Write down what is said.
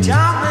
家。